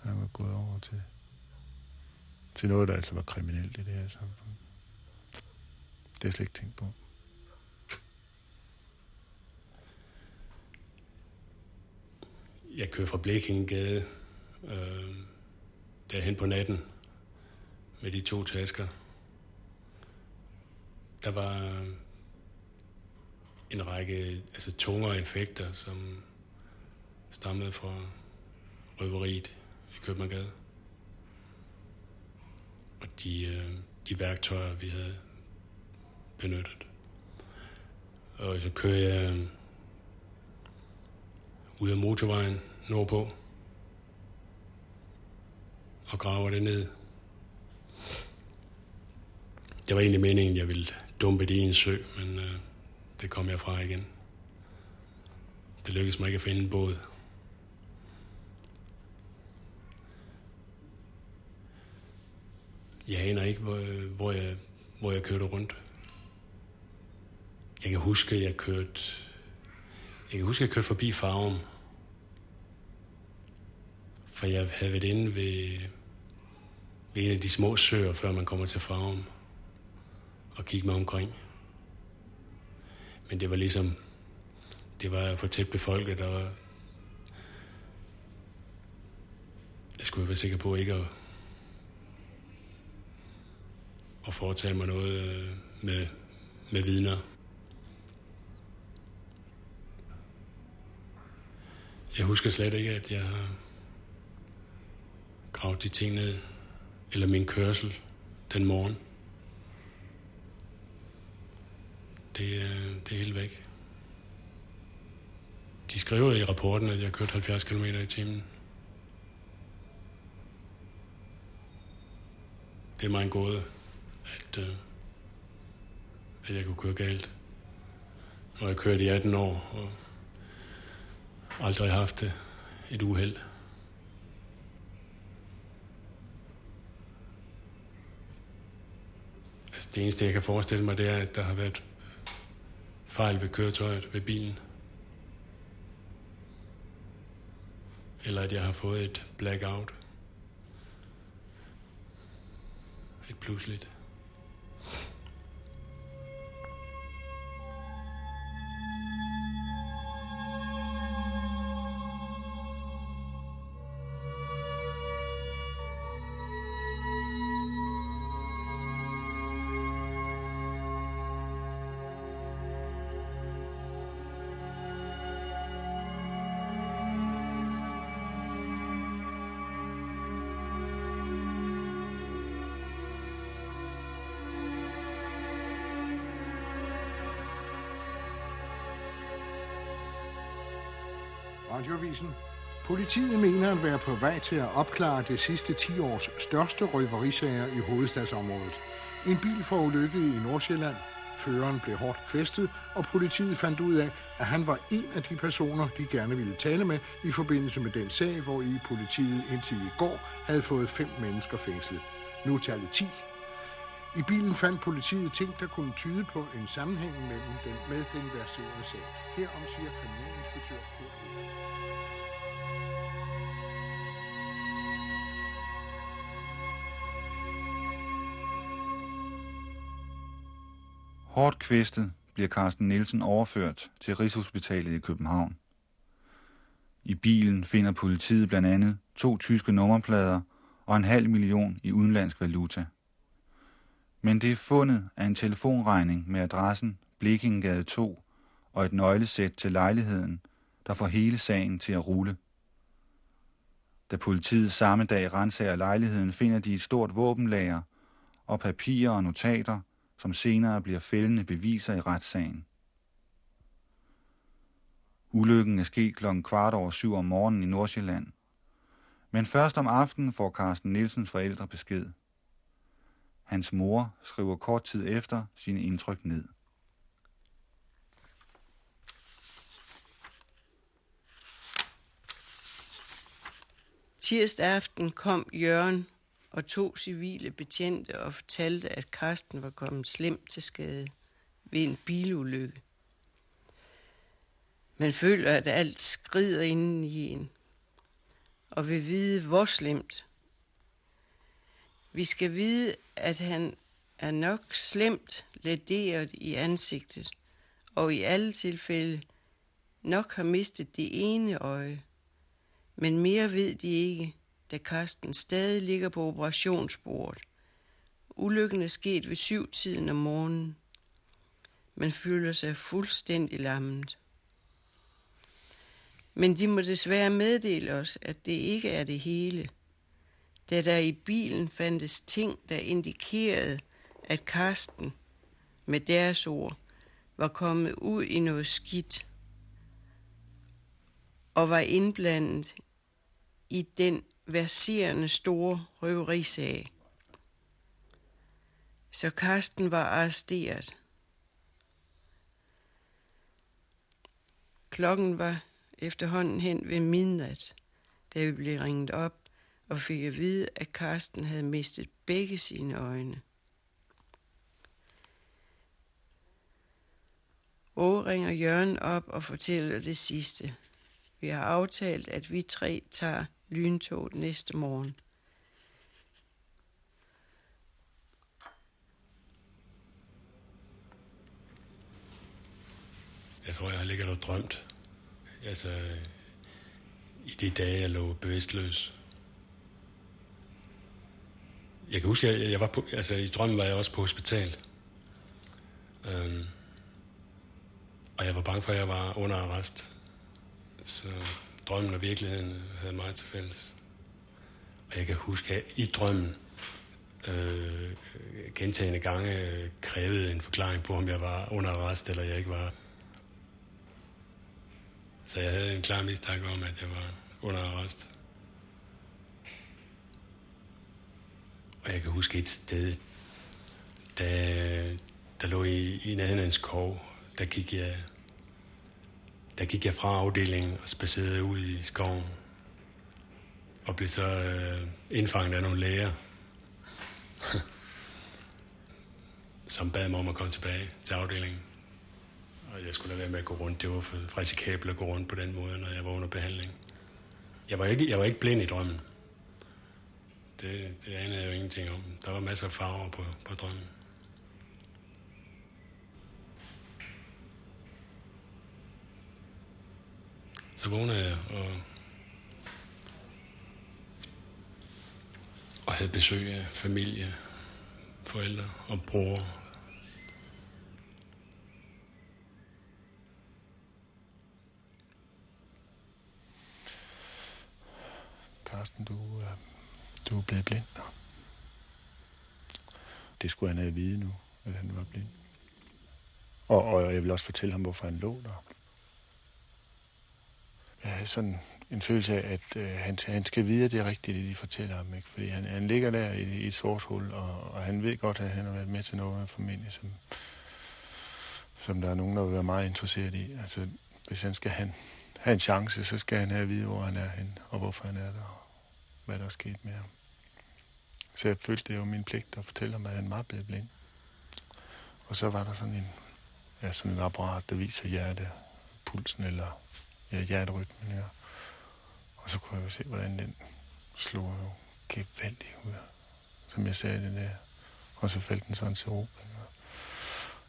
han var gået over til, til noget, der altså var kriminelt i det her samfund. Det har jeg slet ikke tænkt på. Jeg kører fra Blækingegade øh, derhen på natten med de to tasker. Der var øh, en række altså tungere effekter, som stammede fra røveriet i København. Og de, øh, de værktøjer, vi havde benyttet. Og så kører jeg øh, ud af motorvejen nordpå og graver det ned. Det var egentlig meningen, jeg ville dumpet i en sø, men øh, det kom jeg fra igen. Det lykkedes mig ikke at finde en båd. Jeg aner ikke, hvor, hvor, jeg, hvor jeg kørte rundt. Jeg kan huske, at jeg kørte, jeg kan huske, at jeg kørte forbi Farum. For jeg havde været inde ved, ved en af de små søer, før man kommer til Farum. Og kigge mig omkring. Men det var ligesom, det var for tæt befolket, og jeg skulle være sikker på ikke at, at foretage mig noget øh, med, med vidner. Jeg husker slet ikke, at jeg har gravet de ting ned, eller min kørsel den morgen. Det, øh, det er helt væk. De skriver i rapporten, at jeg kørte 70 km i timen. Det er mig en gåde, at, øh, at jeg kunne køre galt. Og jeg kørte i 18 år, og aldrig haft et uheld. Altså, det eneste, jeg kan forestille mig, det er, at der har været fejl ved køretøjet, ved bilen. Eller at jeg har fået et blackout. Et pludseligt. Radioavisen. Politiet mener at være på vej til at opklare det sidste 10 års største røverisager i hovedstadsområdet. En bil forulykket i Nordsjælland. Føreren blev hårdt kvæstet, og politiet fandt ud af, at han var en af de personer, de gerne ville tale med i forbindelse med den sag, hvor i politiet indtil i går havde fået fem mennesker fængslet. Nu er tallet 10. I bilen fandt politiet ting, der kunne tyde på en sammenhæng mellem den med den verserende sag. Herom siger kriminalinspektør Kurt Hårdt kvæstet bliver Carsten Nielsen overført til Rigshospitalet i København. I bilen finder politiet blandt andet to tyske nummerplader og en halv million i udenlandsk valuta. Men det er fundet af en telefonregning med adressen Blekingegade 2 og et nøglesæt til lejligheden, der får hele sagen til at rulle. Da politiet samme dag renser lejligheden, finder de et stort våbenlager og papirer og notater, som senere bliver fældende beviser i retssagen. Ulykken er sket klokken kvart over syv om morgenen i Nordsjælland. Men først om aftenen får Carsten Nielsens forældre besked. Hans mor skriver kort tid efter sine indtryk ned. Tirsdag aften kom Jørgen og to civile betjente og fortalte, at Karsten var kommet slemt til skade ved en bilulykke. Man føler, at alt skrider inden i en, og vil vide, hvor slemt. Vi skal vide, at han er nok slemt lederet i ansigtet, og i alle tilfælde nok har mistet det ene øje. Men mere ved de ikke, da Karsten stadig ligger på operationsbordet. Ulykken er sket ved syvtiden om morgenen. Man føler sig fuldstændig lammet. Men de må desværre meddele os, at det ikke er det hele. Da der i bilen fandtes ting, der indikerede, at Karsten, med deres ord, var kommet ud i noget skidt og var indblandet i den verserende store røverisag. Så Karsten var arresteret. Klokken var efterhånden hen ved midnat, da vi blev ringet op og fik at vide, at Karsten havde mistet begge sine øjne. Åge ringer Jørgen op og fortæller det sidste. Vi har aftalt, at vi tre tager lyntoget næste morgen. Jeg tror, jeg har ligget og drømt. Altså, i de dage, jeg lå bevidstløs. Jeg kan huske, jeg, jeg var på, altså i drømmen var jeg også på hospital. Øhm, og jeg var bange for, at jeg var under arrest. Så drømmen og virkeligheden havde meget til fælles. Og jeg kan huske, at i drømmen øh, gentagende gange øh, krævede en forklaring på, om jeg var under arrest eller jeg ikke var. Så jeg havde en klar mistanke om, at jeg var under arrest. Og jeg kan huske et sted, der, der lå i, i nærheden af en skov, der gik jeg der gik jeg fra afdelingen og spacerede ud i skoven. Og blev så øh, indfanget af nogle læger, (laughs) som bad mig om at komme tilbage til afdelingen. Og jeg skulle lade være med at gå rundt. Det var for risikabelt at gå rundt på den måde, når jeg var under behandling. Jeg var ikke, jeg var ikke blind i drømmen. Det, det anede jeg jo ingenting om. Der var masser af farver på, på drømmen. Så vågnede jeg og, og havde besøg af familie, forældre og bror. Carsten, du, øh, du er blevet blind. Det skulle han have vide nu, at han var blind. Og, og jeg vil også fortælle ham, hvorfor han lå der jeg havde sådan en følelse af, at øh, han, han skal vide, at det er rigtigt, det de fortæller ham. Ikke? Fordi han, han ligger der i, i et sort hul, og, og han ved godt, at han har været med til noget formentlig, som, som der er nogen, der vil være meget interesseret i. Altså, hvis han skal have, have en chance, så skal han have at vide, hvor han er henne, og hvorfor han er der, og hvad der er sket med ham. Så jeg følte, det var min pligt at fortælle ham, at han var blevet blind. Og så var der sådan en, ja, sådan en apparat, der viser hjertet, pulsen eller ja, hjerterytmen, ja. Og så kunne jeg jo se, hvordan den slog jo gevaldigt ud. Som jeg sagde det der. Og så faldt den sådan til ro. Og,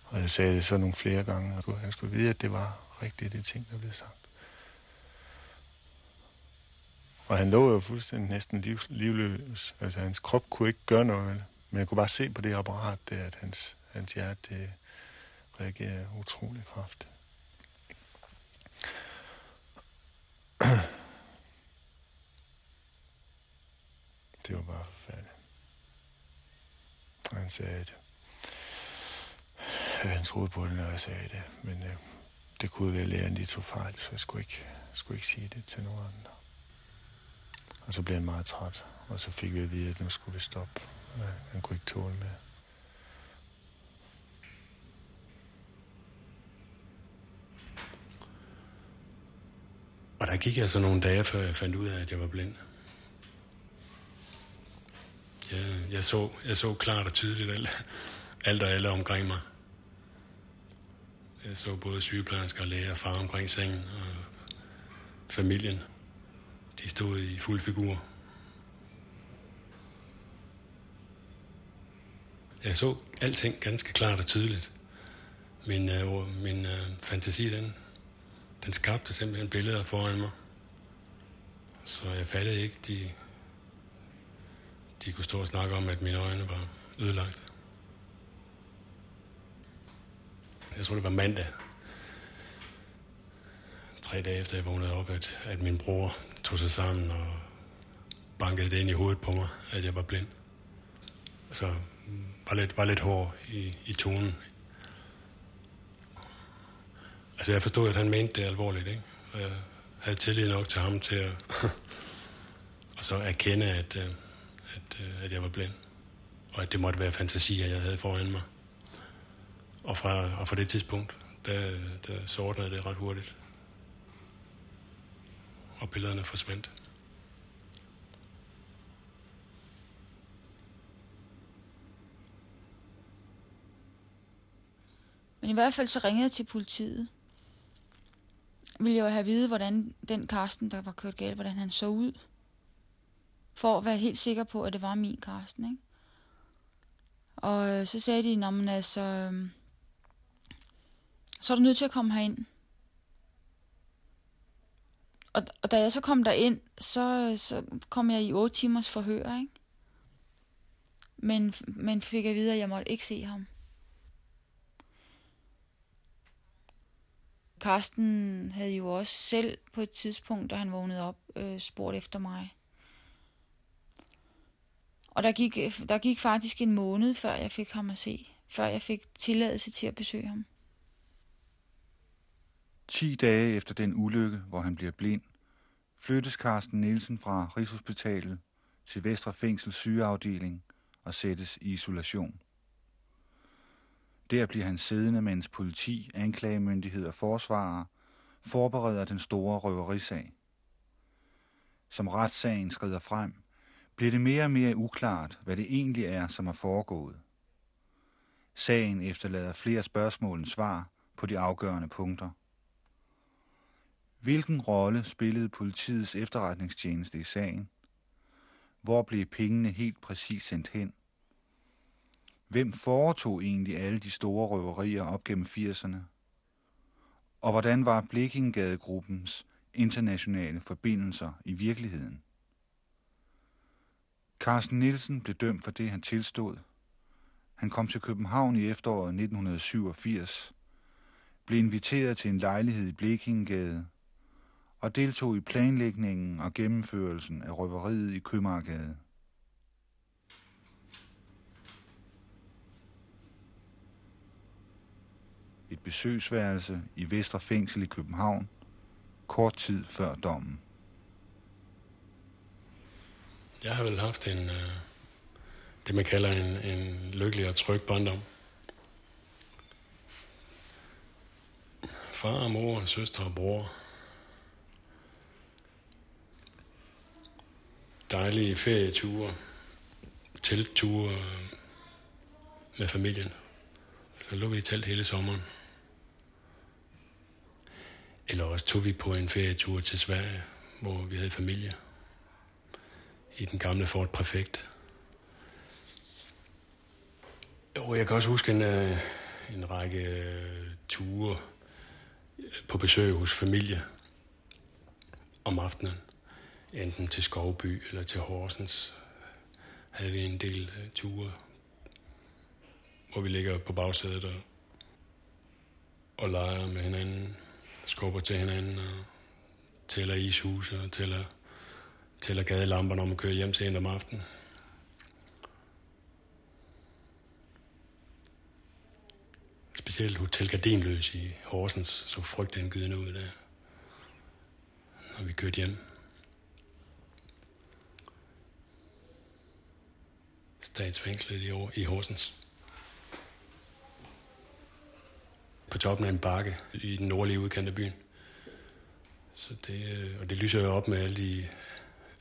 Og jeg sagde det så nogle flere gange, og han skulle vide, at det var rigtigt, det ting, der blev sagt. Og han lå jo fuldstændig næsten liv, livløs. Altså, hans krop kunne ikke gøre noget, men jeg kunne bare se på det apparat, der, at hans, hans hjerte det reagerer utrolig kraftigt. (clears throat) Det var bare forfærdeligt. Han sagde, at han troede på det, når jeg sagde det. Men øh, det kunne være, at lægerne de tog fejl, så jeg skulle ikke, skulle ikke sige det til nogen andre. Og så blev han meget træt, og så fik vi at vide, at nu skulle vi stoppe. Øh, han kunne ikke tåle mere. Og der gik altså nogle dage, før jeg fandt ud af, at jeg var blind. Jeg, jeg, så, jeg så klart og tydeligt alt, alt og alle omkring mig. Jeg så både sygeplejersker og læger og far omkring sengen og familien. De stod i fuld figur. Jeg så alting ganske klart og tydeligt. Min, uh, min uh, fantasi, den, den skabte simpelthen billeder foran mig. Så jeg fattede ikke, de, de kunne stå og snakke om, at mine øjne var ødelagt. Jeg tror, det var mandag. Tre dage efter jeg vågnede op, at, at min bror tog sig sammen og bankede det ind i hovedet på mig, at jeg var blind. Så var lidt, var lidt hård i, i tonen. Altså jeg forstod, at han mente det alvorligt, ikke? Og jeg havde tillid nok til ham til at (laughs) og så erkende, at, øh, at, øh, at jeg var blind. Og at det måtte være fantasier, jeg havde foran mig. Og fra, og fra det tidspunkt, der, der sortnede det ret hurtigt. Og billederne forsvandt. Men i hvert fald så ringede jeg til politiet. Ville jeg jo have at vide, hvordan den Karsten, der var kørt galt, hvordan han så ud. For at være helt sikker på, at det var min Karsten, ikke? Og så sagde de, når altså, øhm, så er du nødt til at komme herind. Og, og da jeg så kom derind, så, så kom jeg i 8 timers forhør, ikke? Men, men fik jeg videre, at jeg måtte ikke se ham. Karsten havde jo også selv på et tidspunkt, da han vågnede op, øh, spurgt efter mig. Og der gik, der gik faktisk en måned, før jeg fik ham at se. Før jeg fik tilladelse til at besøge ham. 10 dage efter den ulykke, hvor han bliver blind, flyttes Carsten Nielsen fra Rigshospitalet til Vestre Fængsel sygeafdeling og sættes i isolation. Der bliver han siddende, mens politi, anklagemyndighed og forsvarer forbereder den store røverisag. Som retssagen skrider frem, bliver det mere og mere uklart, hvad det egentlig er, som er foregået. Sagen efterlader flere spørgsmål end svar på de afgørende punkter. Hvilken rolle spillede politiets efterretningstjeneste i sagen? Hvor blev pengene helt præcis sendt hen? Hvem foretog egentlig alle de store røverier op gennem 80'erne? Og hvordan var Blikkingadegruppens internationale forbindelser i virkeligheden? Carsten Nielsen blev dømt for det, han tilstod. Han kom til København i efteråret 1987, blev inviteret til en lejlighed i Blekingegade og deltog i planlægningen og gennemførelsen af røveriet i Købmarkedet. Et besøgsværelse i Vestre Fængsel i København, kort tid før dommen. Jeg har vel haft en, øh, det man kalder en, en lykkelig og tryg barndom. Far, mor, søster og bror. Dejlige ferieture, teltture med familien. Så lå vi i telt hele sommeren. Eller også tog vi på en ferietur til Sverige, hvor vi havde familie i den gamle Ford Prefekt. Jo, jeg kan også huske en, øh, en række øh, ture på besøg hos familie om aftenen. Enten til Skovby eller til Horsens havde vi en del uh, ture, hvor vi ligger på bagsædet og, og leger med hinanden, skubber til hinanden og tæller ishuse og tæller, tæller gadelamper, når man kører hjem til om aftenen. Specielt Hotel Gardinløs i Horsens så frygtindgydende ud der, når vi kørte hjem. Statsfængslet i, år, i Horsens. På toppen af en bakke i den nordlige udkant af byen. Så det, øh, og det lyser jo op med alle de,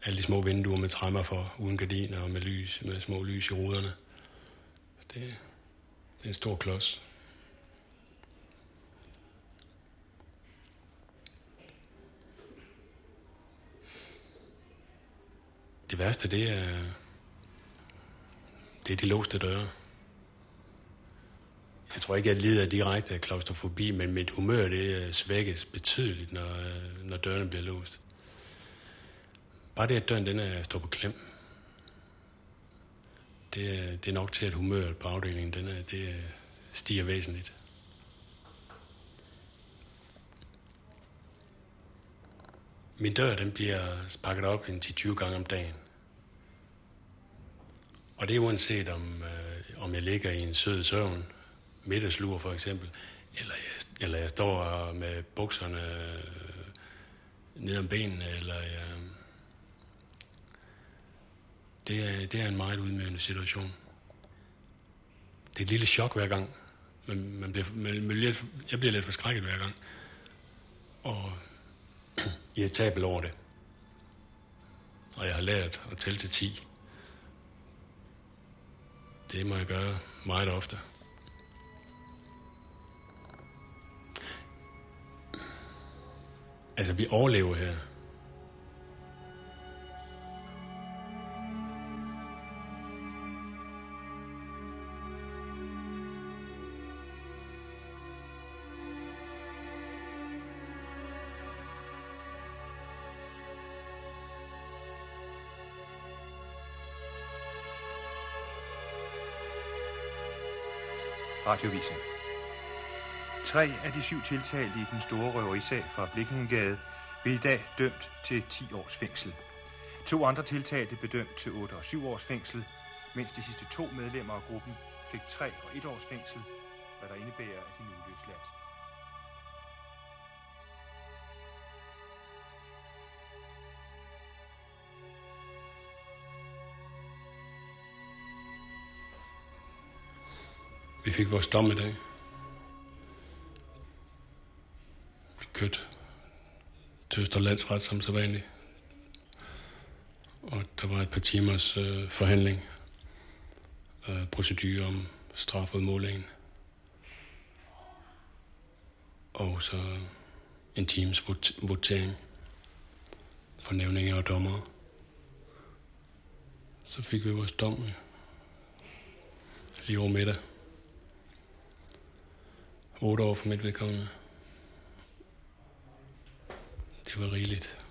alle de små vinduer med træmmer for, uden gardiner og med lys, med små lys i ruderne. Det, det er en stor klods. Det værste, det er, det er de låste døre. Jeg tror ikke, jeg lider direkte af klaustrofobi, men mit humør det øh, svækkes betydeligt, når, øh, når dørene bliver låst. Bare det, at døren den er står på klem, det, øh, det er nok til, at humøret på afdelingen den er, det stiger væsentligt. Min dør den bliver sparket op en 10-20 gange om dagen. Og det er uanset om, øh, om jeg ligger i en sød søvn, middagslur for eksempel, eller jeg, eller jeg står med bukserne øh, ned om benene, eller jeg, øh, det, er, det er en meget udmødende situation. Det er et lille chok hver gang. Man, man bliver, man, man bliver, jeg bliver lidt forskrækket hver gang. Og (clears throat) irritabel over det. Og jeg har lært at tælle til 10. Det må jeg gøre meget ofte. Altså, vi overlever her. Radiovisen. Tre af de syv tiltalte i den store røverisag fra Blikkingegade blev i dag dømt til 10 års fængsel. To andre tiltalte blev dømt til 8 og 7 års fængsel, mens de sidste to medlemmer af gruppen fik 3 og 1 års fængsel, hvad der indebærer, at de nu er Vi fik vores dom i dag. Vi kørte til Østerlandsret som så vanligt. Og der var et par timers øh, forhandling, øh, procedure om strafudmålingen. Og så en times vot- votering for nævninger og dommere. Så fik vi vores dom lige over middag. 8 år for mit vedkommende. Det var rigeligt.